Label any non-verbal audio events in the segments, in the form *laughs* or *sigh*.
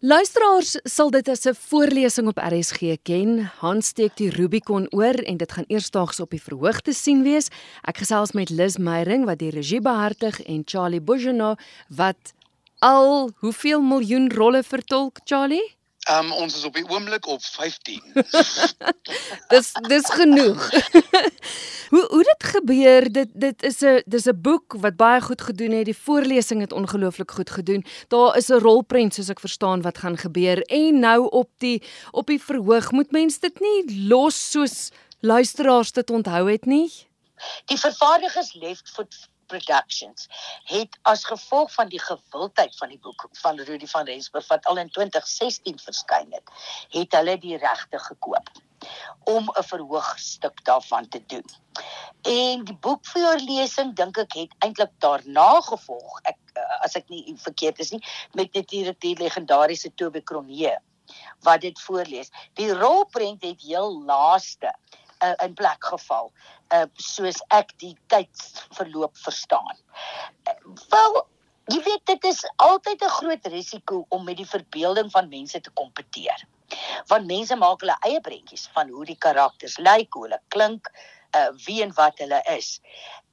Luisteraars sal dit as 'n voorlesing op RSG ken. Hans steek die Rubicon oor en dit gaan eersdaags op die verhoog te sien wees. Ek gesels met Liz Meyering wat die regie behartig en Charlie Bourgeois wat al hoeveel miljoen rolle vertolk, Charlie? Um ons is op die oomblik op 15. *laughs* dis dis genoeg. *laughs* hoe hoe dit gebeur? Dit dit is 'n dis 'n boek wat baie goed gedoen het. Die voorlesing het ongelooflik goed gedoen. Daar is 'n rolprent soos ek verstaan wat gaan gebeur. En nou op die op die verhoog moet mens dit nie los soos luisteraars dit onthou het nie. Die vervaardigers Left Foot Productions het as gevolg van die gewildheid van die boek van Rudy van Rensburg wat al in 2016 verskyn het, het hulle die regte gekoop om 'n verhoogstuk daarvan te doen. En die boekvoorlesing dink ek het eintlik daarna gevolg. Ek eh, as ek nie verkeerd is nie met natuurlik die legendariese Tobe Kronee wat dit voorlees. Die rolprent het heel laaste uh, in plek geval uh, soos ek die tydsverloop verstaan. Wel jy weet dit is altyd 'n groot risiko om met die verbeelding van mense te kompeteer. Want mense maak hulle eie prentjies van hoe die karakters lyk, hoe hulle klink, uh, wie en wat hulle is.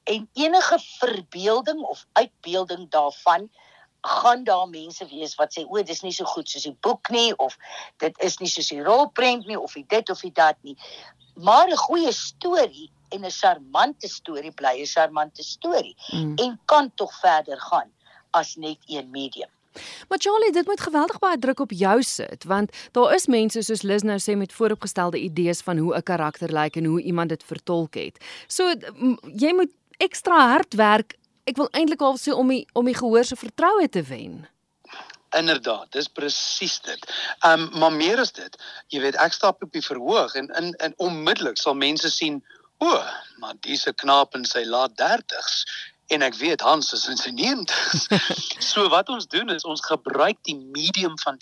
En enige verbeelding of uitbeelding daarvan gaan daar mense wees wat sê o, dis nie so goed soos die boek nie of dit is nie soos die rolprent nie of dit of dit nie maar 'n goeie storie en 'n charmante storie bly 'n charmante storie mm. en kan tog verder gaan as net een medium. Maar Charlie, dit moet geweldig baie druk op jou sit want daar is mense soos Liz nou sê met vooropgestelde idees van hoe 'n karakter lyk en hoe iemand dit vertolk het. So jy moet ekstra hard werk. Ek wil eintlik al sê om die om die gehoor se vertroue te wen. Inderdaad, dis presies dit. Ehm um, maar meer as dit, jy weet ek stap op die verhoog en in in onmiddellik sal mense sien, o, maar dis 'n knaap in sy laat 30s en ek weet Hans is in sy 90s. so wat ons doen is ons gebruik die medium van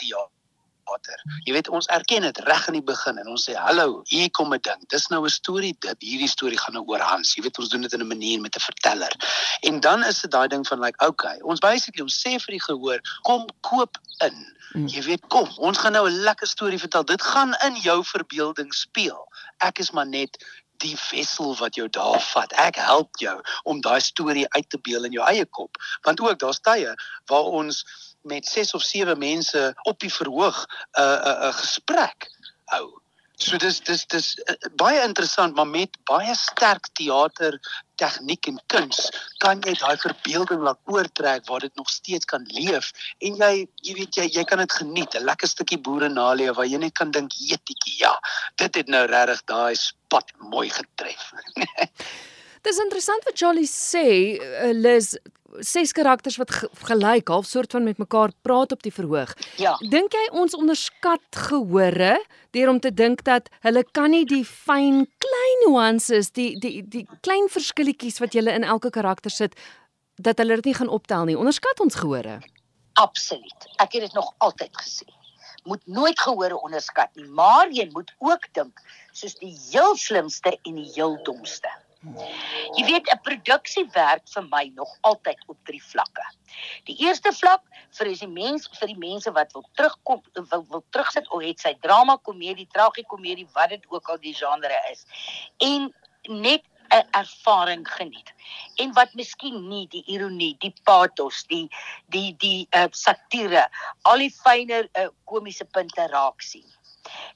water. Jy weet ons erken dit reg in die begin en ons sê hallo, hier kom 'n ding. Dis nou 'n storie dit. Hierdie storie gaan nou oor Hans. Jy weet ons doen dit in 'n manier met 'n verteller. En dan is dit daai ding van like okay, ons basically ons sê vir die gehoor, kom koop in. Mm. Jy weet kom, ons gaan nou 'n lekker storie vertel. Dit gaan in jou verbeelding speel. Ek is maar net die wissel wat jou daar vat. Ek help jou om daai storie uit te beeld in jou eie kop. Want ook daar's tye waar ons met 6 of 7 mense op die verhoog 'n uh, 'n uh, 'n uh, gesprek hou. So dis dis dis uh, baie interessant maar met baie sterk teater tegniek en kuns kan jy daai verbeelding laat oortrek waar dit nog steeds kan leef en jy jy weet jy jy kan dit geniet 'n lekker stukkie boerenalie waar jy net kan dink jetjie ja dit het nou regtig daai spat mooi getref. *laughs* Dis interessant wat Charlie sê, uh, Liz, ses karakters wat gelyk half soort van met mekaar praat op die verhoog. Ja. Dink jy ons onderskat gehore deur om te dink dat hulle kan nie die fyn klein nuances, die die die klein verskilletjies wat jy in elke karakter sit dat hulle dit nie gaan optel nie. Onderskat ons gehore? Absoluut. Ek het dit nog altyd gesê. Moet nooit gehore onderskat nie, maar jy moet ook dink soos die heel slimste en die heel domste. Jy weet 'n produksie werk vir my nog altyd op drie vlakke. Die eerste vlak vir is die mens vir die mense wat wil terugkom wil wil terugsit of het sy drama, komedie, tragikomedie, wat dit ook al die genre is. En net 'n ervaring geniet. En wat miskien nie die ironie, die pathos, die die die uh, satire, al die fynere uh, komiese punte raak sien.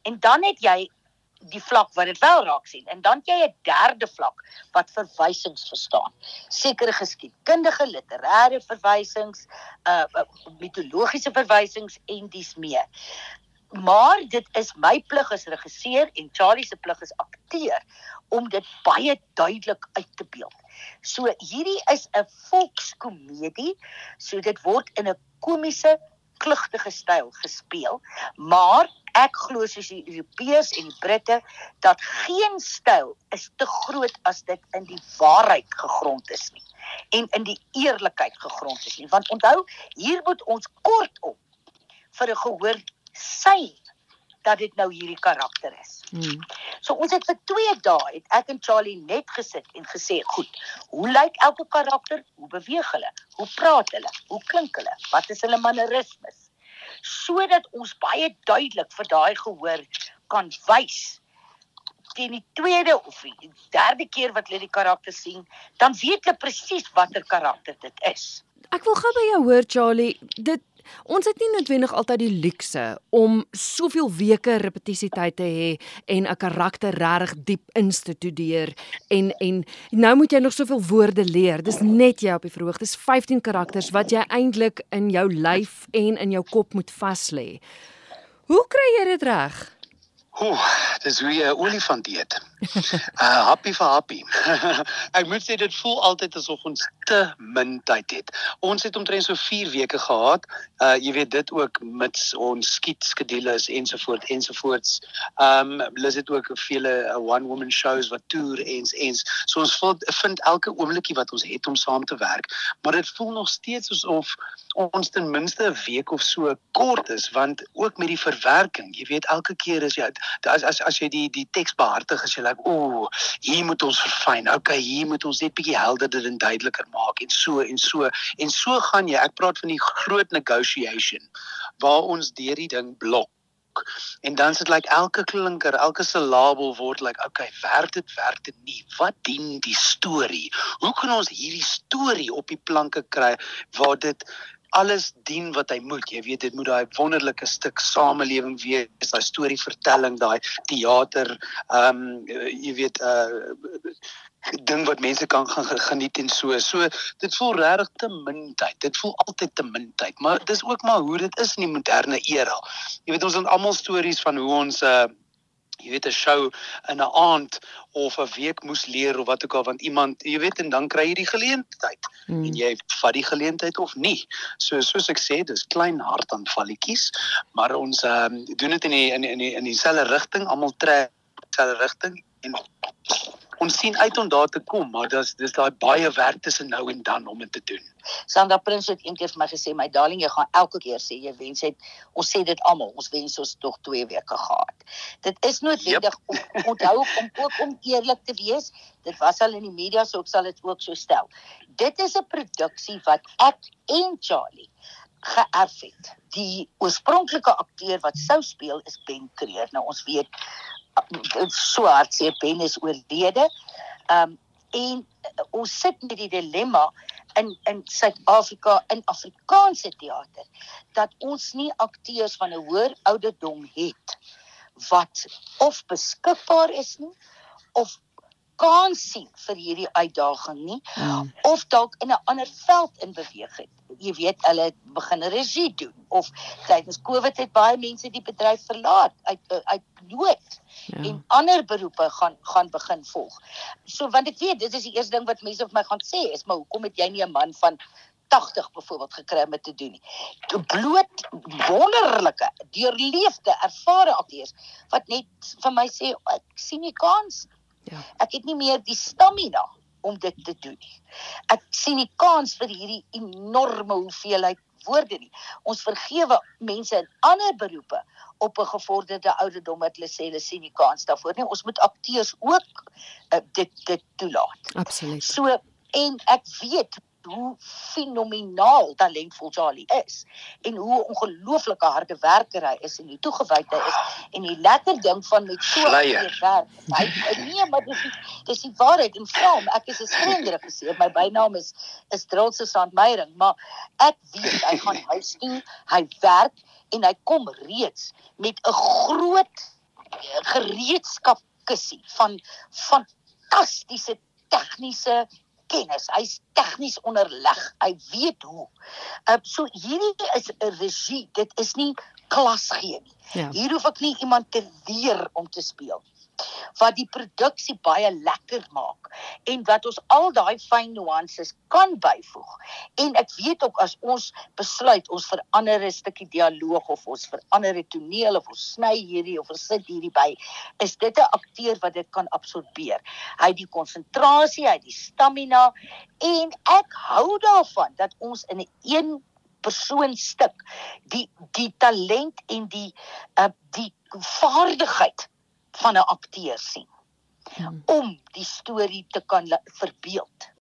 En dan het jy die vlak wat dit wel raak sien en dan jy 'n derde vlak wat verwysings verstaan. Sekere geskiedkundige, literêre verwysings, uh mitologiese verwysings en dis meer. Maar dit is my plig as regisseur en Charlie se plig as akteur om dit baie duidelik uit te beeld. So hierdie is 'n volkskomedie, so dit word in 'n komiese klugtige styl gespeel, maar ek glo soos die Europeërs en die Britte dat geen styl is te groot as dit in die waarheid gegrond is nie en in die eerlikheid gegrond is nie. Want onthou hier moet ons kortom vir 'n gehoor sy dat dit nou hierdie karakter is. Hmm. So ons het vir 2 dae het ek en Charlie net gesit en gesê, "Goed, hoe lyk elke karakter? Hoe beweeg hulle? Hoe praat hulle? Hoe klink hulle? Wat is hulle mannerismes?" sodat ons baie duidelik vir daai gehoor kan wys teen die tweede of die derde keer wat hulle die karakter sien, dan weet hulle presies watter karakter dit is. Ek wil gou by jou hoor Charlie, dit Ons het nie noodwendig altyd die luukse om soveel weke repetisietyd te hê en 'n karakter reg diep instudeer en en nou moet jy nog soveel woorde leer. Dis net jy op die verhoog. Dis 15 karakters wat jy eintlik in jou lyf en in jou kop moet vas lê. Hoe kry jy dit reg? Ooh, dis hoe jy 'n olifant eet. Uh *laughs* happy vir happy. *laughs* ek moet sê dit voel altyd asof ons te min tyd het. Ons het omtrent so 4 weke gehad. Uh jy weet dit ook met ons skiet skedules ensovoort ensovoorts. Um hulle het ook vele uh, one woman shows wat toer ens ens. So ons voel, vind elke oomblikie wat ons het om saam te werk, maar dit voel nog steeds asof ons ten minste 'n week of so kort is want ook met die verwerking, jy weet elke keer as jy as as as jy die die teks behartig as jy like o, hier moet ons verfyn. Okay, hier moet ons net bietjie helderder en duideliker maak en so en so en so gaan jy. Ek praat van die groot negotiation waar ons deur die ding blok En dan sit like elke klinker, elke silabel word like okay, werk dit, werk dit nie. Wat dien die storie? Hoe kan ons hierdie storie op die planke kry waar dit alles dien wat hy moet. Jy weet dit moet daai wonderlike stuk samelewing wees, daai storievertelling, daai teater, ehm um, jy weet uh ding wat mense kan gaan geniet en so. So dit voel regtig te min tyd. Dit voel altyd te min tyd, maar dis ook maar hoe dit is in die moderne era. Jy weet ons het almal stories van hoe ons uh jy weet 'n show in 'n aand of 'n week moes leer of wat ook al want iemand jy weet en dan kry jy die geleentheid hmm. en jy vat die geleentheid of nie. So soos ek sê, dis klein hartaanvalletjies, maar ons ehm um, doen dit in die in die in dieselfde rigting, almal trek dieselfde rigting en ons sien uit om daar te kom, maar dis dis daai baie werk tussen nou en dan om dit te doen. Sandra Prins het eendag vir my gesê, "My darling, jy gaan elke keer sê jy wens het ons sê dit almal, ons wens ons tog 2 weke gehad." Dit is noodwendig yep. om onthou om ook om eerlik te wees. Dit was al in die media, so ek sal dit ook so stel. Dit is 'n produksie wat ek en Charlie geërf het. Die oorspronklike akteur wat sou speel is Ben Creer. Nou ons weet so hartseer Ben is oorlede. Um en uh, ons sit met die dilemma in in Suid-Afrika in Afrikaanse teater dat ons nie akteurs van 'n hoër ouderdom het wat of beskikbaar is nie of kans sien vir hierdie uitdaging nie ja. of dalk in 'n ander veld in beweeg het. Jy weet hulle begin regie doen of tydens Covid het baie mense die bedryf verlaat uit uit nood ja. en ander beroepe gaan gaan begin volg. So want ek weet dit is die eerste ding wat mense vir my gaan sê is maar hoekom het jy nie 'n man van 80 byvoorbeeld gekry om te doen nie. Bloot wonderlike, deurleefde, ervare akteurs wat net vir my sê ek sien nie kans. Ja. Ek het nie meer die stamina om dit te doen nie. Ek sien die kans vir hierdie enorme hoeveelheid woorde nie. Ons vergewe mense in ander beroepe op 'n gevorderde ouderdom wat hulle sê hulle sien nie kans daarvoor nie. Ons moet akteurs ook uh, dit dit toelaat. Absoluut. So en ek weet hoe fenomenaal talentvol Charlie is en hoe ongelooflike harde werker hy is en hoe toegewyd hy is. En die lekker ding van met so baie werk hy nee maar dis dis die waarheid en film. Ek is 'n skrender gesê my bynaam is is Drilse Sandmeyering maar ek weet hy gaan huis toe hy werk en hy kom reeds met 'n groot gereedskap kussie van fantastiese tegniese kennis. Hy's tegnies onderleg. Hy weet hoe. Uh, so hierdie is 'n regie. Dit is nie klas gee nie. Ja. Hier hoef ek nie iemand te leer om te speel nie wat die produksie baie lekker maak en wat ons al daai fyn nuances kan byvoeg. En ek weet ook as ons besluit ons verander 'n stukkie dialoog of ons verander 'n toneel of ons sny hierdie of ons sit hierdie by, is dit 'n akteur wat dit kan absorbeer. Hy het die konsentrasie, hy het die stamina en ek hou daarvan dat ons in 'n een persoon stuk die die talent en die uh, die vaardigheid van 'n akteur sien hmm. om die storie te kan verbeeld.